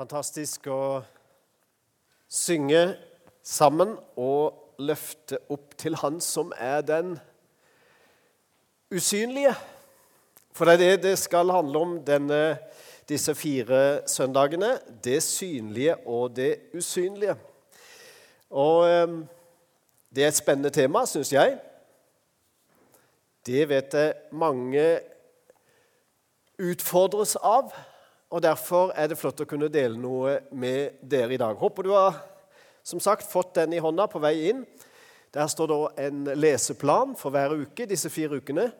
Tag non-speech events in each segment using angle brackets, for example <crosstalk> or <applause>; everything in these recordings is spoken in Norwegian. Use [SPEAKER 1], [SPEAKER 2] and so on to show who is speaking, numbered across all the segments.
[SPEAKER 1] Fantastisk å synge sammen og løfte opp til Han som er den usynlige. For det er det det skal handle om denne, disse fire søndagene. Det synlige og det usynlige. Og eh, det er et spennende tema, syns jeg. Det vet jeg mange utfordres av. Og Derfor er det flott å kunne dele noe med dere i dag. Håper du har som sagt, fått den i hånda på vei inn. Der står da en leseplan for hver uke disse fire ukene.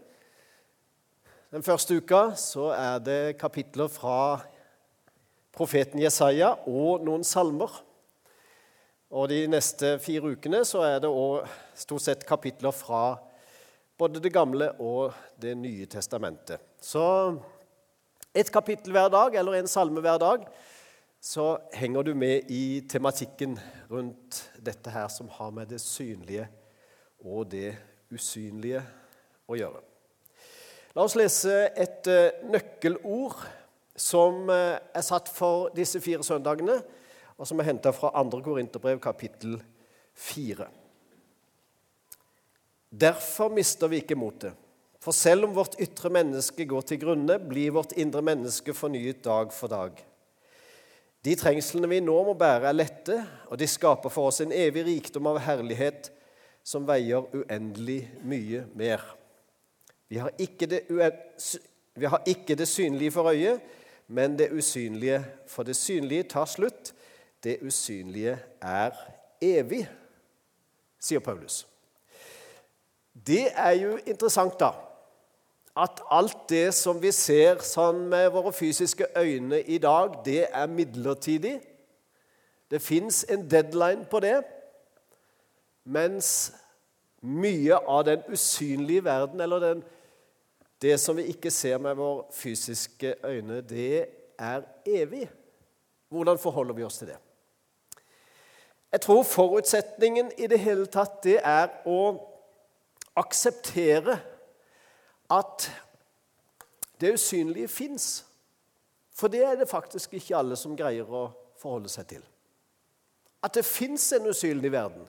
[SPEAKER 1] Den første uka så er det kapitler fra profeten Jesaja og noen salmer. Og De neste fire ukene så er det også stort sett kapitler fra både Det gamle og Det nye testamentet. Så et kapittel hver dag eller en salme hver dag, så henger du med i tematikken rundt dette her som har med det synlige og det usynlige å gjøre. La oss lese et eh, nøkkelord som eh, er satt for disse fire søndagene, og som er henta fra 2. Korinterbrev, kapittel 4. Derfor mister vi ikke motet. For selv om vårt ytre menneske går til grunne, blir vårt indre menneske fornyet dag for dag. De trengslene vi nå må bære, er lette, og de skaper for oss en evig rikdom av herlighet som veier uendelig mye mer. Vi har ikke det, har ikke det synlige for øyet, men det usynlige. For det synlige tar slutt, det usynlige er evig, sier Paulus. Det er jo interessant, da at alt det som vi ser sånn med våre fysiske øyne i dag, det er midlertidig. Det fins en deadline på det. Mens mye av den usynlige verden, eller den, det som vi ikke ser med våre fysiske øyne, det er evig. Hvordan forholder vi oss til det? Jeg tror forutsetningen i det hele tatt det er å akseptere at det usynlige fins. For det er det faktisk ikke alle som greier å forholde seg til. At det fins en usynlig verden.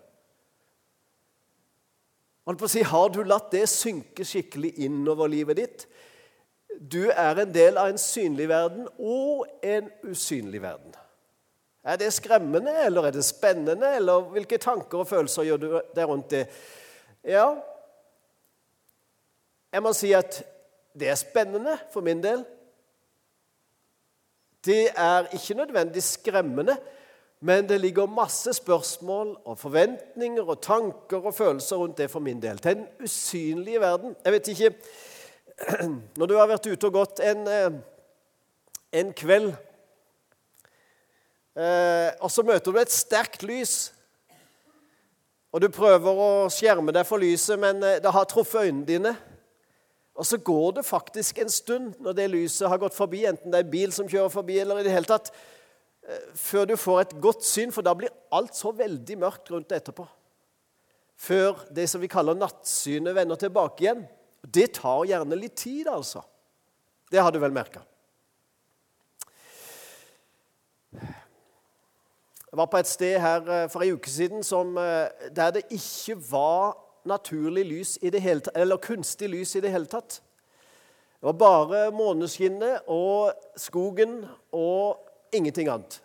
[SPEAKER 1] Si, har du latt det synke skikkelig innover livet ditt? Du er en del av en synlig verden og en usynlig verden. Er det skremmende, eller er det spennende, eller hvilke tanker og følelser gjør du deg rundt det? Ja, jeg må si at det er spennende for min del. Det er ikke nødvendig skremmende, men det ligger masse spørsmål og forventninger og tanker og følelser rundt det for min del. Den usynlige verden. Jeg vet ikke <clears throat> Når du har vært ute og gått en, eh, en kveld, eh, og så møter du et sterkt lys og du prøver å skjerme deg for lyset, men eh, det har truffet øynene dine. Og så går det faktisk en stund når det lyset har gått forbi, enten det er bil som kjører forbi, eller i det hele tatt, eh, før du får et godt syn, for da blir alt så veldig mørkt rundt det etterpå. Før det som vi kaller nattsynet vender tilbake igjen. Det tar gjerne litt tid, altså. Det har du vel merka. Jeg var på et sted her eh, for ei uke siden som, eh, der det ikke var naturlig lys i det hele tatt, eller kunstig lys i det hele tatt. Det var bare måneskinnet og skogen og ingenting annet.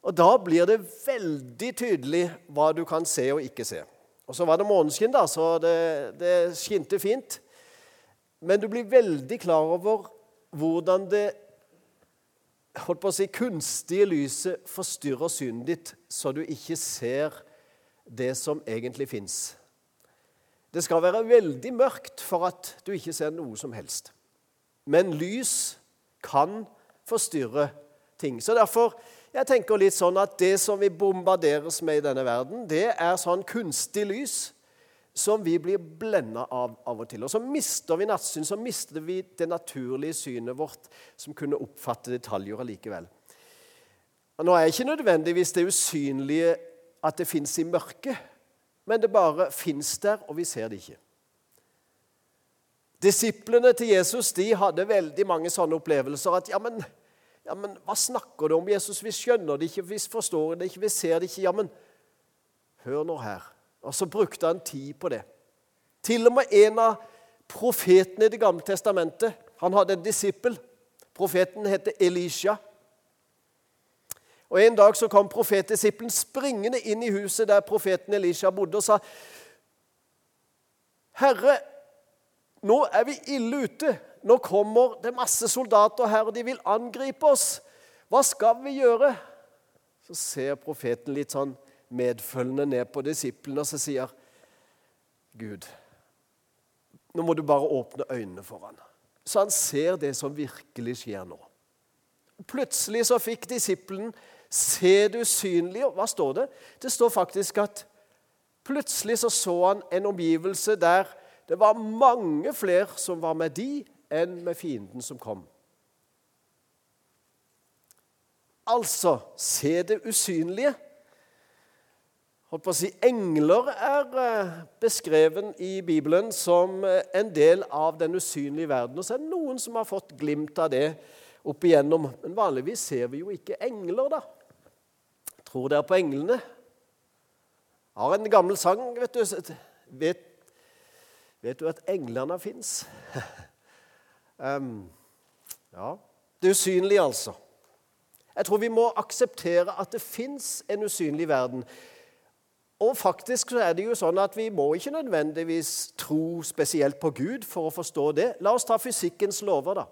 [SPEAKER 1] Og Da blir det veldig tydelig hva du kan se og ikke se. Og Så var det måneskinn, da, så det, det skinte fint. Men du blir veldig klar over hvordan det holdt på å si, kunstige lyset forstyrrer synet ditt, så du ikke ser det som egentlig fins. Det skal være veldig mørkt for at du ikke ser noe som helst. Men lys kan forstyrre ting. Så derfor jeg tenker litt sånn at det som vi bombarderes med i denne verden, det er sånn kunstig lys som vi blir blenda av av og til. Og så mister vi nattsyn, så mister vi det naturlige synet vårt, som kunne oppfatte detaljer allikevel. Nå er ikke nødvendigvis det usynlige at det fins i mørket men det bare fins der, og vi ser det ikke. Disiplene til Jesus de hadde veldig mange sånne opplevelser. At ja, men, Ja, men hva snakker du om, Jesus? Vi skjønner det ikke, vi forstår det ikke, vi ser det ikke. Ja, men hør nå her. Og så brukte han tid på det. Til og med en av profetene i Det gamle testamentet han hadde en disippel. Profeten heter Elisha. Og En dag så kom profetdisippelen springende inn i huset der profeten Elisha bodde, og sa Herre, nå er vi ille ute. Nå kommer det masse soldater her, og de vil angripe oss. Hva skal vi gjøre? Så ser profeten litt sånn medfølgende ned på disiplene, og så sier Gud, nå må du bare åpne øynene for ham. Så han ser det som virkelig skjer nå. Plutselig så fikk disippelen se det usynlige. Hva står det? Det står faktisk at plutselig så, så han en omgivelse der det var mange flere som var med de, enn med fienden som kom. Altså se det usynlige. Holdt på å si, Engler er eh, beskreven i Bibelen som eh, en del av den usynlige verden. Og så er det noen som har fått glimt av det opp igjennom. Men vanligvis ser vi jo ikke engler, da. Tror dere på englene? Jeg har en gammel sang. Vet du, vet Vet du at englene fins? <laughs> um, ja Det usynlige, altså. Jeg tror vi må akseptere at det fins en usynlig verden. Og faktisk så er det jo sånn at Vi må ikke nødvendigvis tro spesielt på Gud for å forstå det. La oss ta fysikkens lover, da.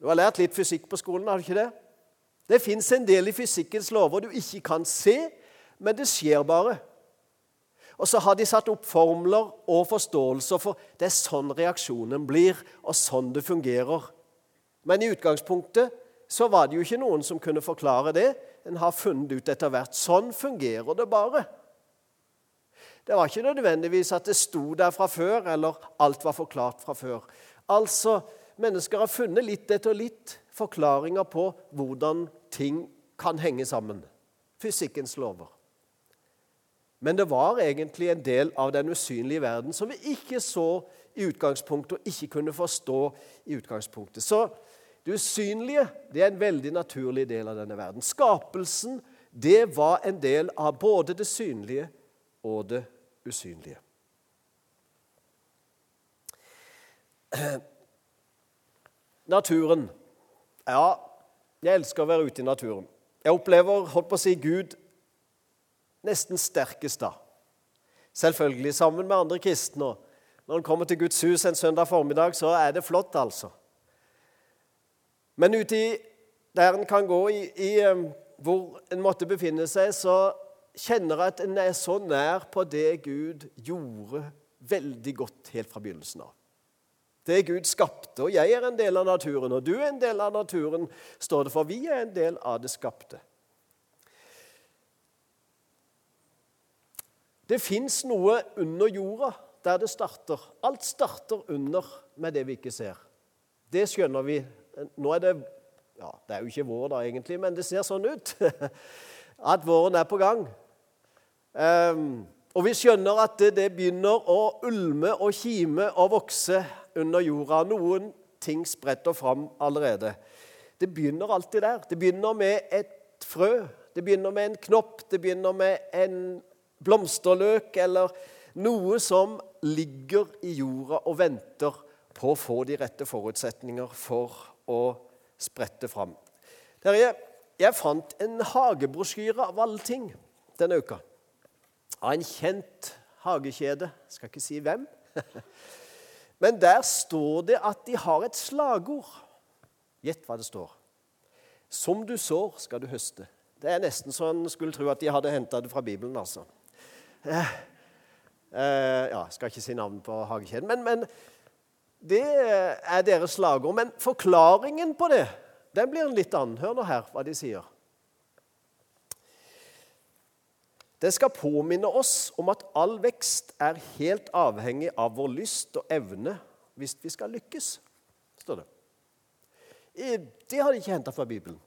[SPEAKER 1] Du har lært litt fysikk på skolen, har du ikke det? Det fins en del i fysikkens lover du ikke kan se, men det skjer bare. Og så har de satt opp formler og forståelser for det er sånn reaksjonen blir, og sånn det fungerer. Men i utgangspunktet så var det jo ikke noen som kunne forklare det. En har funnet ut etter hvert. Sånn fungerer det bare. Det var ikke nødvendigvis at det sto der fra før, eller alt var forklart fra før. Altså, Mennesker har funnet litt etter litt forklaringer på hvordan ting kan henge sammen. Fysikkens lover. Men det var egentlig en del av den usynlige verden som vi ikke så i utgangspunktet og ikke kunne forstå i utgangspunktet. Så det usynlige det er en veldig naturlig del av denne verden. Skapelsen det var en del av både det synlige og det usynlige. Naturen. Ja, jeg elsker å være ute i naturen. Jeg opplever holdt på å si, Gud nesten sterkest da. Selvfølgelig sammen med andre kristne. Når en kommer til Guds hus en søndag formiddag, så er det flott, altså. Men uti der en kan gå, i, i, hvor en måtte befinne seg, så kjenner jeg at en er så nær på det Gud gjorde veldig godt helt fra begynnelsen av. Det Gud skapte, og jeg er en del av naturen, og du er en del av naturen, står det for. Vi er en del av det skapte. Det fins noe under jorda der det starter. Alt starter under med det vi ikke ser. Det skjønner vi. Nå er det ja, Det er jo ikke vår, da, egentlig, men det ser sånn ut <laughs> at våren er på gang. Um, og vi skjønner at det, det, begynner å ulme og kime og vokse under jorda. Noen ting spretter fram allerede. Det begynner alltid der. Det begynner med et frø. Det begynner med en knopp. Det begynner med en blomsterløk eller noe som ligger i jorda og venter på å få de rette forutsetninger for å sprette fram. Terje, jeg fant en hagebrosjyre av alle ting denne uka. Av en kjent hagekjede. Skal ikke si hvem. <laughs> Men der står det at de har et slagord. Gjett hva det står. Som du sår, skal du høste. Det er nesten så en skulle tro at de hadde henta det fra Bibelen. altså. Eh, eh, ja, skal ikke si navn på hagekjeden, men, men det er deres slagord. Men forklaringen på det den blir en litt annen. Hør nå her hva de sier. Det skal påminne oss om at all vekst er helt avhengig av vår lyst og evne hvis vi skal lykkes, står det. Det har de ikke henta fra Bibelen.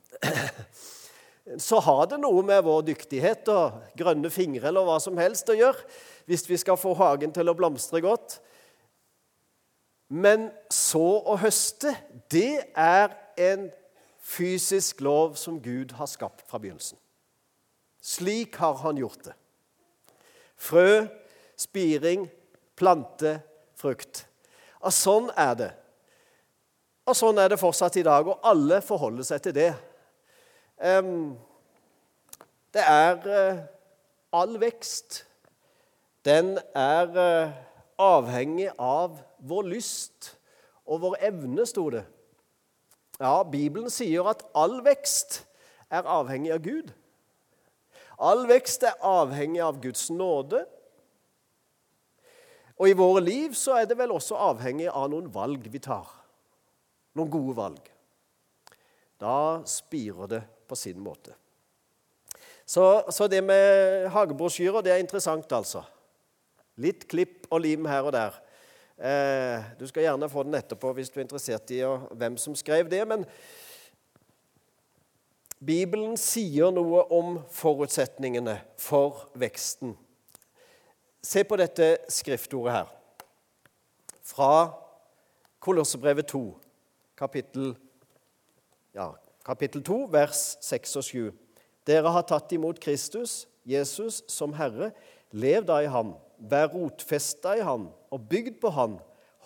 [SPEAKER 1] <clears throat> så har det noe med vår dyktighet og grønne fingre eller hva som helst å gjøre hvis vi skal få hagen til å blomstre godt. Men så å høste, det er en fysisk lov som Gud har skapt fra begynnelsen. Slik har han gjort det. Frø, spiring, plante, frukt. Og sånn er det. Og sånn er det fortsatt i dag, og alle forholder seg til det. Det er eh, all vekst. Den er eh, avhengig av vår lyst og vår evne, sto det. Ja, Bibelen sier at all vekst er avhengig av Gud. All vekst er avhengig av Guds nåde. Og i våre liv så er det vel også avhengig av noen valg vi tar. Noen gode valg. Da spirer det på sin måte. Så, så det med hagebrosjyrer, det er interessant, altså. Litt klipp og lim her og der. Eh, du skal gjerne få den etterpå hvis du er interessert i hvem som skrev det. Men Bibelen sier noe om forutsetningene for veksten. Se på dette skriftordet her. Fra Kolossebrevet 2, kapittel, ja, kapittel 2, vers 6 og 7. Dere har tatt imot Kristus, Jesus, som Herre. Lev da i Ham Vær rotfesta i Han og bygd på Han.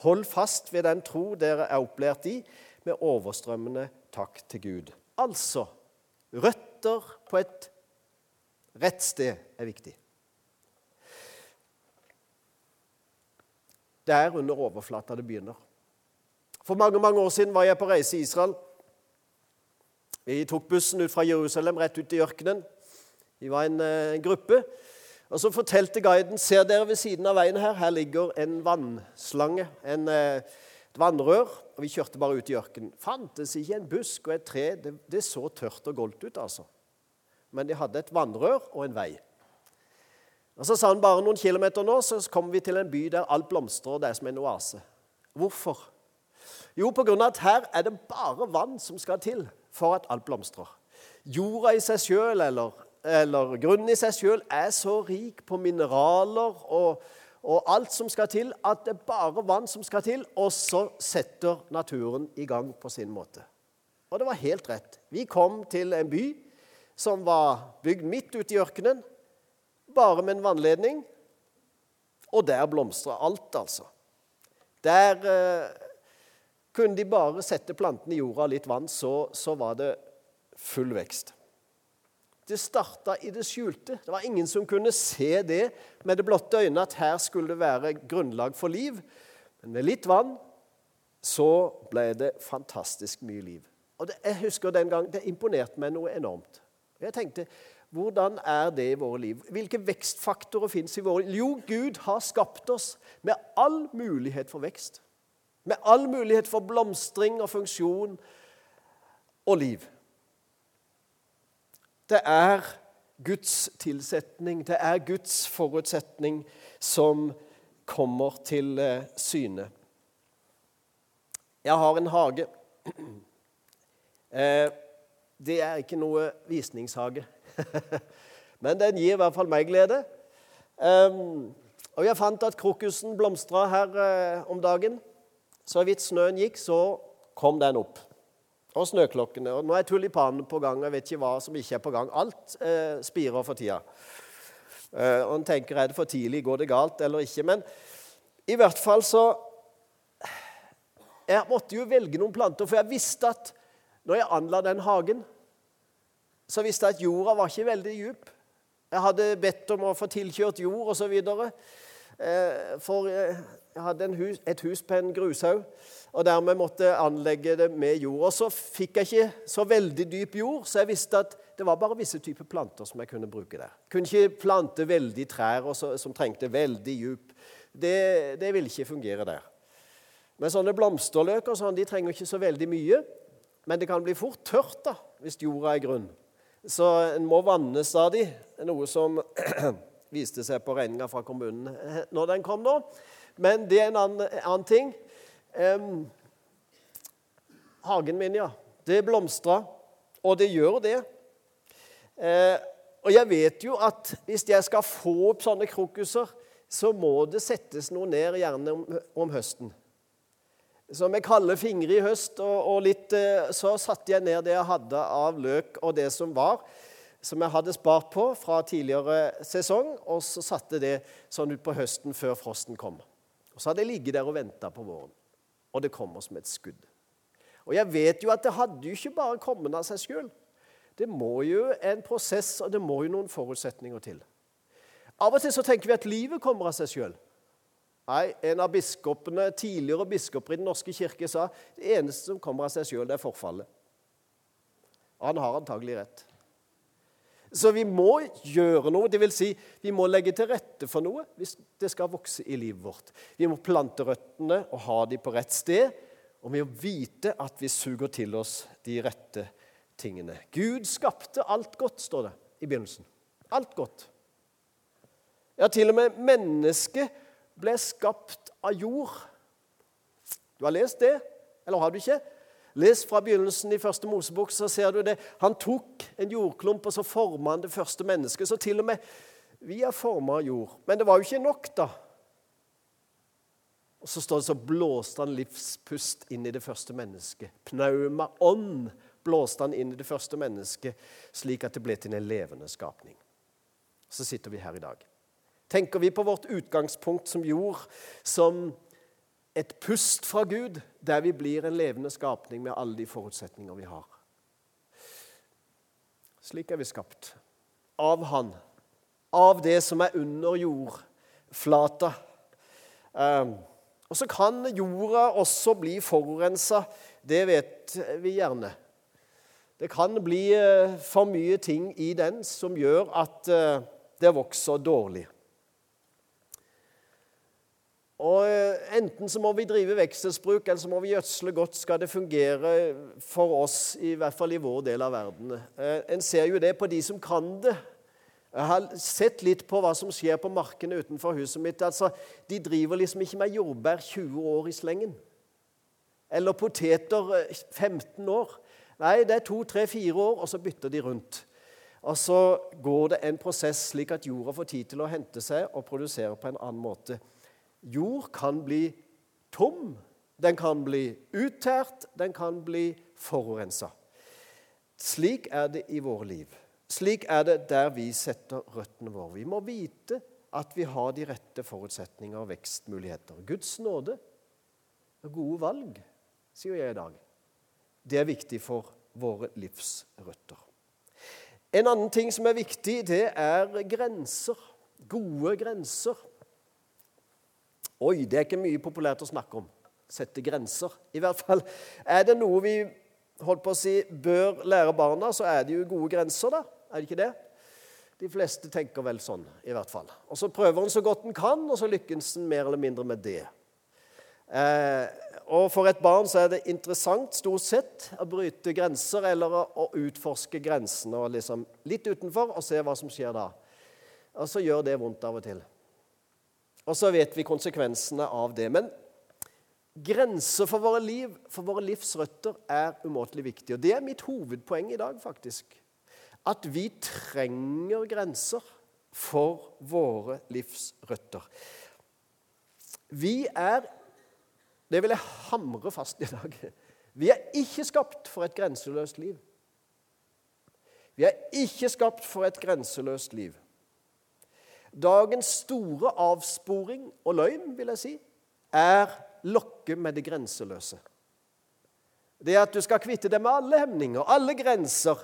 [SPEAKER 1] Hold fast ved den tro dere er opplært i, med overstrømmende takk til Gud. Altså røtter på et rett sted er viktig. Det er under overflata det begynner. For mange mange år siden var jeg på reise i Israel. Vi tok bussen ut fra Jerusalem rett ut i ørkenen. Vi var en, en eh, gruppe. Og Så fortalte guiden ser dere ved siden av veien her, her ligger en vannslange, en, eh, et vannrør. og Vi kjørte bare ut i ørkenen. Fantes ikke en busk og et tre. Det, det så tørt og goldt ut, altså. Men de hadde et vannrør og en vei. Og Så sa han bare noen kilometer nå, så kommer vi til en by der alt blomstrer, og det er som en oase. Hvorfor? Jo, på grunn av at her er det bare vann som skal til for at alt blomstrer. Jorda i seg sjøl, eller eller grunnen i seg sjøl er så rik på mineraler og, og, alt som skal til, at det er bare vann som skal til, og så setter naturen i gang på sin måte. Og det var helt rett. Vi kom til en by som var bygd midt ute i ørkenen, bare med en vannledning. Og der blomstra alt, altså. Der eh, kunne de bare sette plantene i jorda litt vann, så, så var det full vekst. Det starta i det skjulte. Det var ingen som kunne se det med det blotte øyne, at her skulle det være grunnlag for liv. Men med litt vann så ble det fantastisk mye liv. Og det, Jeg husker den gang, Det imponerte meg noe enormt. Jeg tenkte hvordan er det i våre liv? Hvilke vekstfaktorer fins i våre liv? Jo, Gud har skapt oss med all mulighet for vekst. Med all mulighet for blomstring og funksjon og liv. Det er Guds tilsetning, det er Guds forutsetning som kommer til eh, syne. Jeg har en hage. <clears throat> Eh, det er ikke noe visningshage, <laughs> men den gir i hvert fall meg glede. Og jeg fant at krokusen blomstra her eh, om dagen. Så vidt snøen gikk, så kom den opp og snøklokkene. Og nå er tulipanen på gang. Jeg vet ikke hva som ikke er på gang. Alt eh, spirer for tida. Eh, og en tenker er det for tidlig, går det galt eller ikke? Men i hvert fall så Jeg måtte jo velge noen planter, for jeg visste at når jeg anla den hagen, så visste jeg at jorda var ikke veldig djup. Jeg hadde bedt om å få tilkjørt jord osv. Eh, for eh, hadde hus, et hus på en grushaug og dermed måtte anlegge det med jord. Og så fikk jeg ikke så veldig dyp jord, så jeg visste at det var bare visse typer planter som jeg kunne bruke der. Jeg kunne ikke plante veldig trær så, som trengte veldig djup. Det, det ville ikke fungere der. Men sånne blomsterløker sånn, de trenger ikke så veldig mye. Men det kan bli fort tørt da, hvis jorda er grunn. Så en må vanne stadig, noe som <clears throat> viste seg på regninga fra kommunen når den kom nå. Men det er en annen, annen ting. Um, hagen min, ja. Det blomstrer. og det gjør det. Uh, og jeg vet jo at hvis jeg skal få opp sånne krokuser, så må det settes noe ned, gjerne om, om høsten. Så med kalde fingre i høst, og, og litt, eh, så satte jeg ned det jeg hadde av løk og det som var, som jeg hadde spart på fra tidligere sesong, og så satte det sånn ut på høsten før frosten kom. Og Så hadde jeg ligget der og venta på våren, og det kommer som et skudd. Og jeg vet jo at det hadde jo ikke bare kommet av seg sjøl. Det må jo en prosess, og det må jo noen forutsetninger til. Av og til så tenker vi at livet kommer av seg sjøl. Nei, En av biskopene, tidligere biskoper i Den norske kirke sa det eneste som kommer av seg sjøl, det er forfallet. Og han har antagelig rett. Så vi må gjøre noe, dvs. Si, vi må legge til rette for noe hvis det skal vokse i livet vårt. Vi må plante røttene og ha dem på rett sted, og vi må vite at vi suger til oss de rette tingene. Gud skapte alt godt, står det i begynnelsen. Alt godt. Ja, til og med mennesket ble skapt av jord. Du har lest det, eller har du ikke? Les fra begynnelsen i første Mosebok, så ser du det. Han tok en jordklump, og så forma han det første mennesket. Så til og med vi er forma jord. Men det var jo ikke nok, da. Og så står det så blåste han livspust inn i det første mennesket. Pnauma ånd blåste han inn i det første mennesket, slik at det ble til en levende skapning. Så sitter vi her i dag. Tenker vi på vårt utgangspunkt som jord som et pust fra Gud, der vi blir en levende skapning med alle de forutsetninger vi har. Slik er vi skapt. Av Han. Av det som er under jordflata. Um, og så kan jorda også bli forurensa. Det vet vi gjerne. Det kan bli uh, for mye ting i den som gjør at uh, det vokser dårlig. Og eh, Enten så må vi drive vekselsbruk, eller så må vi gjødsle godt, skal det fungere for oss, i hvert fall i vår del av verden. Eh, en ser jo det på de som kan det. Jeg har sett litt på hva som skjer på markene utenfor huset mitt. Altså, De driver liksom ikke med jordbær 20 år i slengen. Eller poteter 15 eh, år. Nei, det er to, tre, fire år, og så bytter de rundt. Og så går det en prosess slik at jorda får tid til å hente seg og produsere på en annen måte. Jord kan bli tom, den kan bli uttært, den kan bli forurensa. Slik er det i våre liv. Slik er det der vi setter røttene våre. Vi må vite at vi har de rette forutsetninger og vekstmuligheter. Guds nåde og gode valg, sier jeg i dag. Det er viktig for våre livsrøtter. En annen ting som er viktig, det er grenser. Gode grenser. Oi, det er ikke mye populært å snakke om. Sette grenser. I hvert fall er det noe vi holdt på å si, bør lære barna, så er det jo gode grenser, da. Er det ikke det? De fleste tenker vel sånn, i hvert fall. Og Så prøver en så godt en kan, og så lykkes en mer eller mindre med det. Eh, og For et barn så er det interessant stort sett å bryte grenser eller å, utforske grensene og liksom litt utenfor og se hva som skjer da. Og så gjør det vondt av og til. Og så vet vi konsekvensene av det. Men grenser for våre liv, for våre livsrøtter, er umåtelig viktig. Og det er mitt hovedpoeng i dag, faktisk. At vi trenger grenser for våre livsrøtter. Vi er Det vil jeg hamre fast i dag. Vi er ikke skapt for et grenseløst liv. Vi er ikke skapt for et grenseløst liv. Dagens store avsporing og løgn, vil jeg si, er lokke med det grenseløse. Det at du skal kvitte deg med alle hemninger, alle grenser.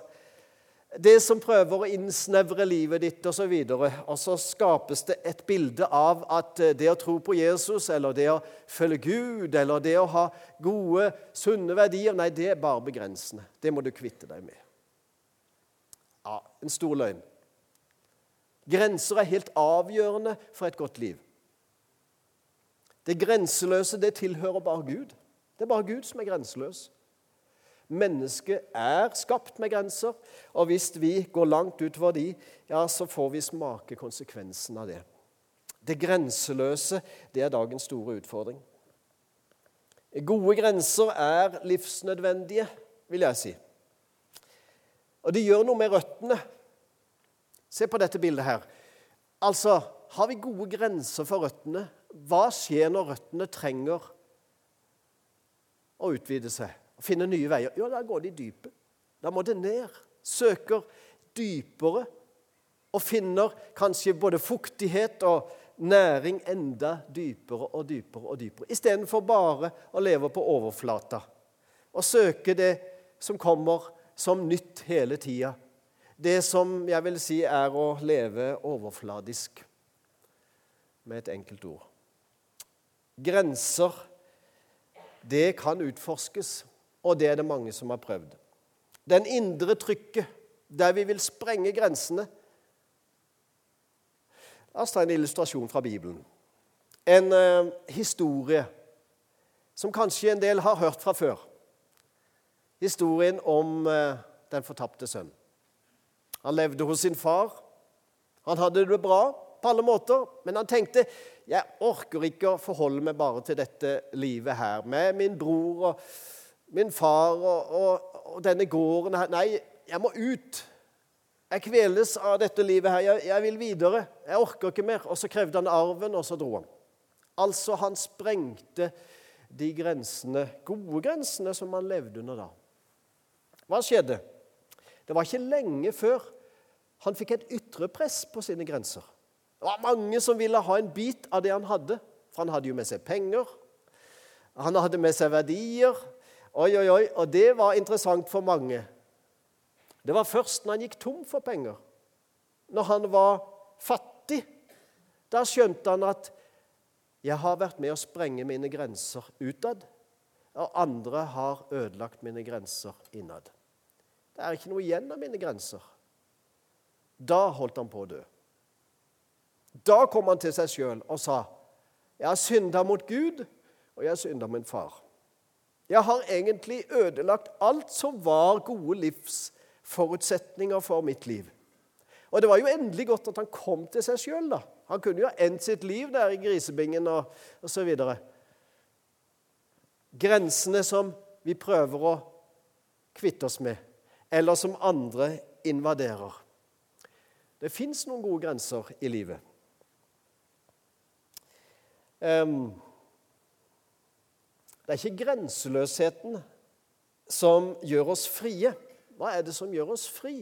[SPEAKER 1] Det som prøver å innsnevre livet ditt osv. Og, og så skapes det et bilde av at det å tro på Jesus, eller det å følge Gud, eller det å ha gode, sunne verdier Nei, det er bare begrensende. Det må du kvitte deg med. Ja, En stor løgn. Grenser er helt avgjørende for et godt liv. Det grenseløse det tilhører bare Gud. Det er bare Gud som er grenseløs. Mennesket er skapt med grenser, og hvis vi går langt utover de, ja, så får vi smake konsekvensen av det. Det grenseløse det er dagens store utfordring. Gode grenser er livsnødvendige, vil jeg si. Og de gjør noe med røttene. Se på dette bildet her. Altså, har vi gode grenser for røttene? Hva skjer når røttene trenger å utvide seg og finne nye veier. Jo, da går de dype. Da må det ned. Søker dypere og finner kanskje både fuktighet og næring enda dypere og dypere og dypere. Istedenfor bare å leve på overflata og søke det som kommer som nytt hele tida. Det som jeg vil si er å leve overfladisk, med et enkelt ord. Grenser, det kan utforskes, og det er det mange som har prøvd. Den indre trykket, der vi vil sprenge grensene, La oss ta en illustrasjon fra Bibelen. En eh, historie som kanskje en del har hørt fra før. Historien om eh, den fortapte sønn. Han levde hos sin far. Han hadde det bra på alle måter, men han tenkte jeg orker ikke å forholde meg bare til dette livet her med min bror og min far og, og, og denne gården her. Nei, jeg må ut. Jeg kveles av dette livet her. Jeg, jeg, vil videre. Jeg orker ikke mer. Og så krevde han arven, og så dro han. Altså, han sprengte de grensene, gode grensene som han levde under da. Hva skjedde? Det var ikke lenge før han fikk et ytre press på sine grenser. Det var mange som ville ha en bit av det han hadde. For han hadde jo med seg penger. Han hadde med seg verdier. Oi, oi, oi. Og det var interessant for mange. Det var først når han gikk tom for penger, når han var fattig, da skjønte han at 'jeg har vært med å sprenge mine grenser utad', og andre har ødelagt mine grenser innad. Det er ikke noe igjen av mine grenser. Da holdt han på å dø. Da kom han til seg sjøl og sa, 'Jeg har synda mot Gud, og jeg har synda min far.' Jeg har egentlig ødelagt alt som var gode livsforutsetninger for mitt liv. Og Det var jo endelig godt at han kom til seg sjøl. Han kunne jo ha endt sitt liv der i grisebingen og osv. Grensene som vi prøver å kvitte oss med, eller som andre invaderer. Det fins noen gode grenser i livet. Det er ikke grenseløsheten som gjør oss frie. Hva er det som gjør oss fri?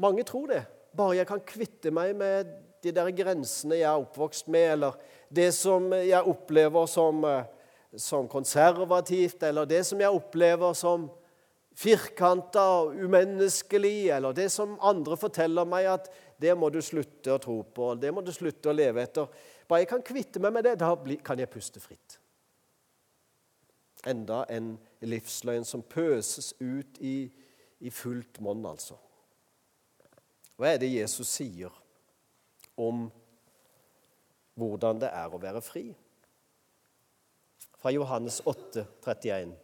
[SPEAKER 1] Mange tror det. Bare jeg kan kvitte meg med de der grensene jeg er oppvokst med, eller det som jeg opplever som, eh, som konservativt, eller det som jeg opplever som firkanta og umenneskelig, eller det som andre forteller meg at det må du slutte å tro på, det må du slutte å leve etter. Bare jeg kan kvitte meg med det, da kan jeg puste fritt. Enda en livsløgn som pøses ut i, i fullt monn, altså. Hva er det Jesus sier om hvordan det er å være fri? Fra Johannes 8, 31.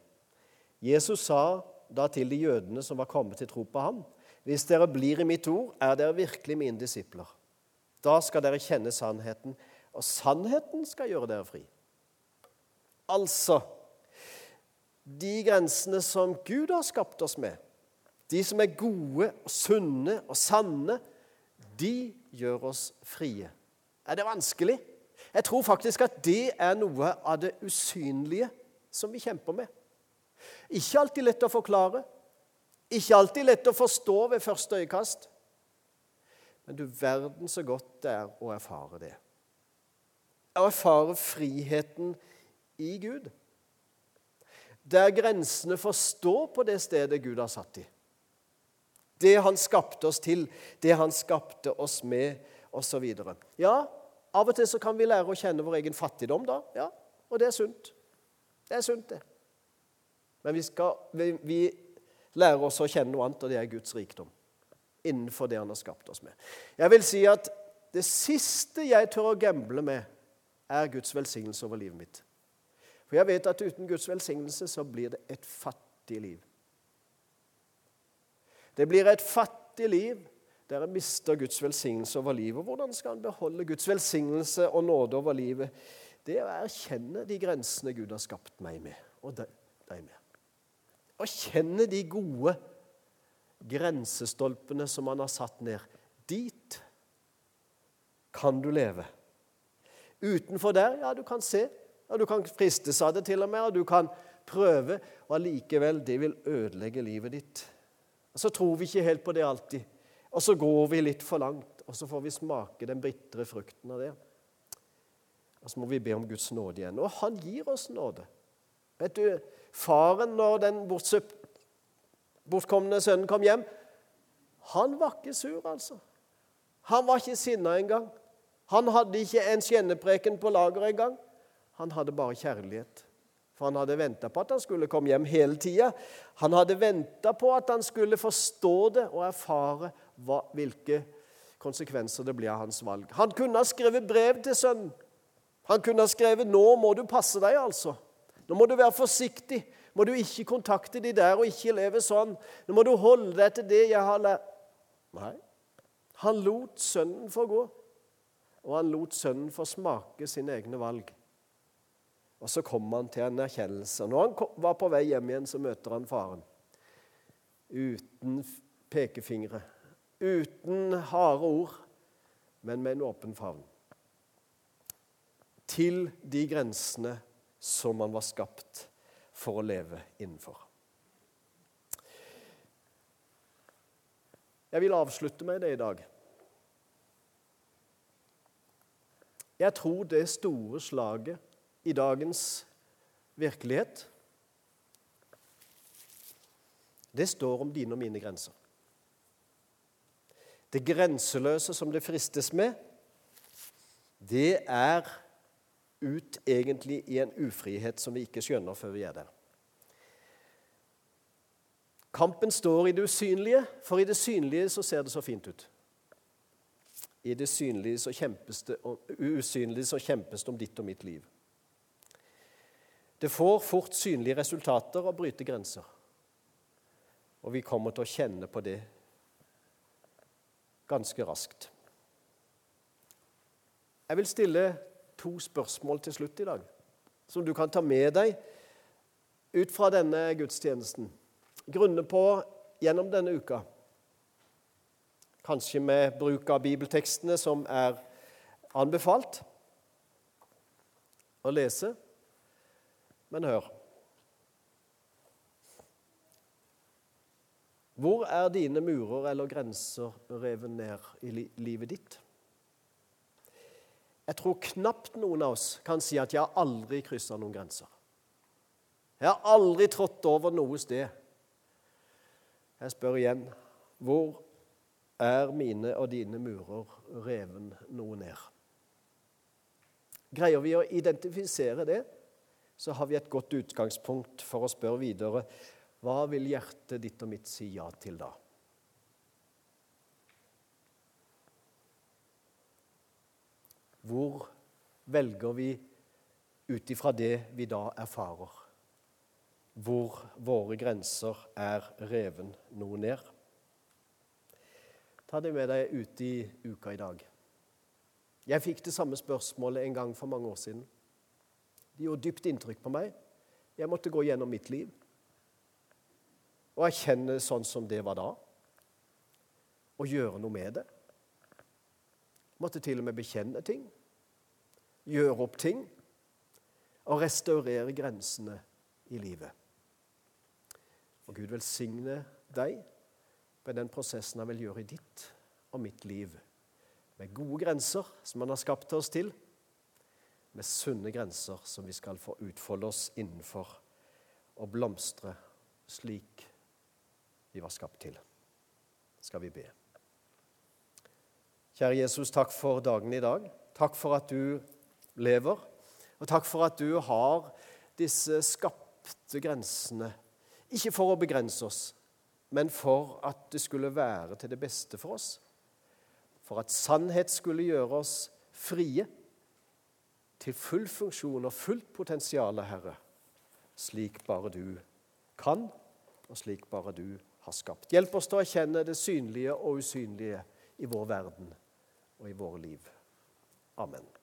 [SPEAKER 1] Jesus sa da til de jødene som var kommet til tro på ham, hvis dere blir i mitt ord, er dere virkelig mine disipler. Da skal dere kjenne sannheten, og sannheten skal gjøre dere fri. Altså de grensene som Gud har skapt oss med, de som er gode og sunne og sanne, de gjør oss frie. Er det vanskelig? Jeg tror faktisk at det er noe av det usynlige som vi kjemper med. Ikke alltid lett å forklare, ikke alltid lett å forstå ved første øyekast. Men du verden så godt det er å erfare det. Å erfare friheten i Gud der grensene får stå på det stedet Gud har satt i. Det han skapte oss til, det han skapte oss med, osv. Ja, av og til så kan vi lære å kjenne vår egen fattigdom, da. Ja, og det er sunt. Det er sunt, det. Men vi, skal, vi, vi lærer oss å kjenne noe annet, og det er Guds rikdom. Innenfor det han har skapt oss med. Jeg vil si at det siste jeg tør å gamble med, er Guds velsignelse over livet mitt. For jeg vet at uten Guds velsignelse så blir det et fattig liv. Det blir et fattig liv der en mister Guds velsignelse over livet. Hvordan skal en beholde Guds velsignelse og nåde over livet? Det er å erkjenne de grensene Gud har skapt meg med, og deg med. Å kjenne de gode grensestolpene som han har satt ned. Dit kan du leve. Utenfor der, ja, du kan se og du kan fristes av det til og med, og du kan prøve, og allikevel, det vil ødelegge livet ditt. Og Så tror vi ikke helt på det alltid, og så går vi litt for langt, og så får vi smake den bitre frukten av det. Og så må vi be om Guds nåde igjen. Og han gir oss nåde. Vet du, Faren, når den bortkomne sønnen kom hjem, han var ikke sur, altså. Han var ikke sinna engang. Han hadde ikke en skjennepreken på lager engang. Han hadde bare kjærlighet. For han hadde venta på at han skulle komme hjem hele tida. Han hadde venta på at han skulle forstå det og erfare hva, hvilke konsekvenser det blir av hans valg. Han kunne ha skrevet brev til sønnen. Han kunne ha skrevet 'Nå må du passe deg', altså. Nå må du være forsiktig. Må du ikke kontakte de der og ikke leve sånn. Nå må du holde deg til det jeg har lært. Nei. Han lot sønnen få gå, og han lot sønnen få smake sine egne valg. Og så kom han til en erkjennelse. Når han var på vei hjem igjen, så møter han faren. Uten pekefingre, uten harde ord, men med en åpen favn. Til de grensene som man var skapt for å leve innenfor. Jeg vil avslutte med det i dag. Jeg tror det store slaget i dagens virkelighet Det står om dine og mine grenser. Det grenseløse som det fristes med, det er ut egentlig i en ufrihet som vi ikke skjønner før vi er der. Kampen står i det usynlige, for i det synlige så ser det så fint ut. I det synlige så kjempes det, usynlige så kjempes det om ditt og mitt liv. Det får fort synlige resultater å bryte grenser. Og vi kommer til å kjenne på det ganske raskt. Jeg vil stille to spørsmål til slutt i dag, som du kan ta med deg ut fra denne gudstjenesten. Grunne på gjennom denne uka. Kanskje med bruk av bibeltekstene som er anbefalt å lese. Men hør Hvor er dine murer eller grenser revet ned i livet ditt? Jeg tror knapt noen av oss kan si at 'jeg har aldri kryssa noen grenser'. Jeg har aldri trådt over noe sted. Jeg spør igjen hvor er mine og dine murer reven noe ned? Greier vi å identifisere det, så har vi et godt utgangspunkt for å spørre videre hva vil hjertet ditt og mitt si ja til da? Hvor velger vi ut ifra det vi da erfarer? Hvor våre grenser er reven noe ned? Ta det med deg ut i uka i dag. Jeg fikk det samme spørsmålet en gang for mange år siden. Det gjorde dypt inntrykk på meg. Jeg måtte gå gjennom mitt liv og erkjenne sånn som det var da, og gjøre noe med det. Måtte til og med bekjenne ting, gjøre opp ting og restaurere grensene i livet. Og Gud velsigne deg med den prosessen han vil gjøre i ditt og mitt liv, med gode grenser som han har skapt oss til med sunne grenser som vi skal få utfolde oss innenfor og blomstre slik vi var skapt til. Skal vi be. Kjære Jesus, takk for dagen i dag. Takk for at du lever, og takk for at du har disse skapte grensene. Ikke for å begrense oss, men for at det skulle være til det beste for oss. For at sannhet skulle gjøre oss frie til full funksjon og fullt potensial, Herre, slik bare du kan, og slik bare du har skapt. Hjelp oss til å erkjenne det synlige og usynlige i vår verden og i våre liv. Amen.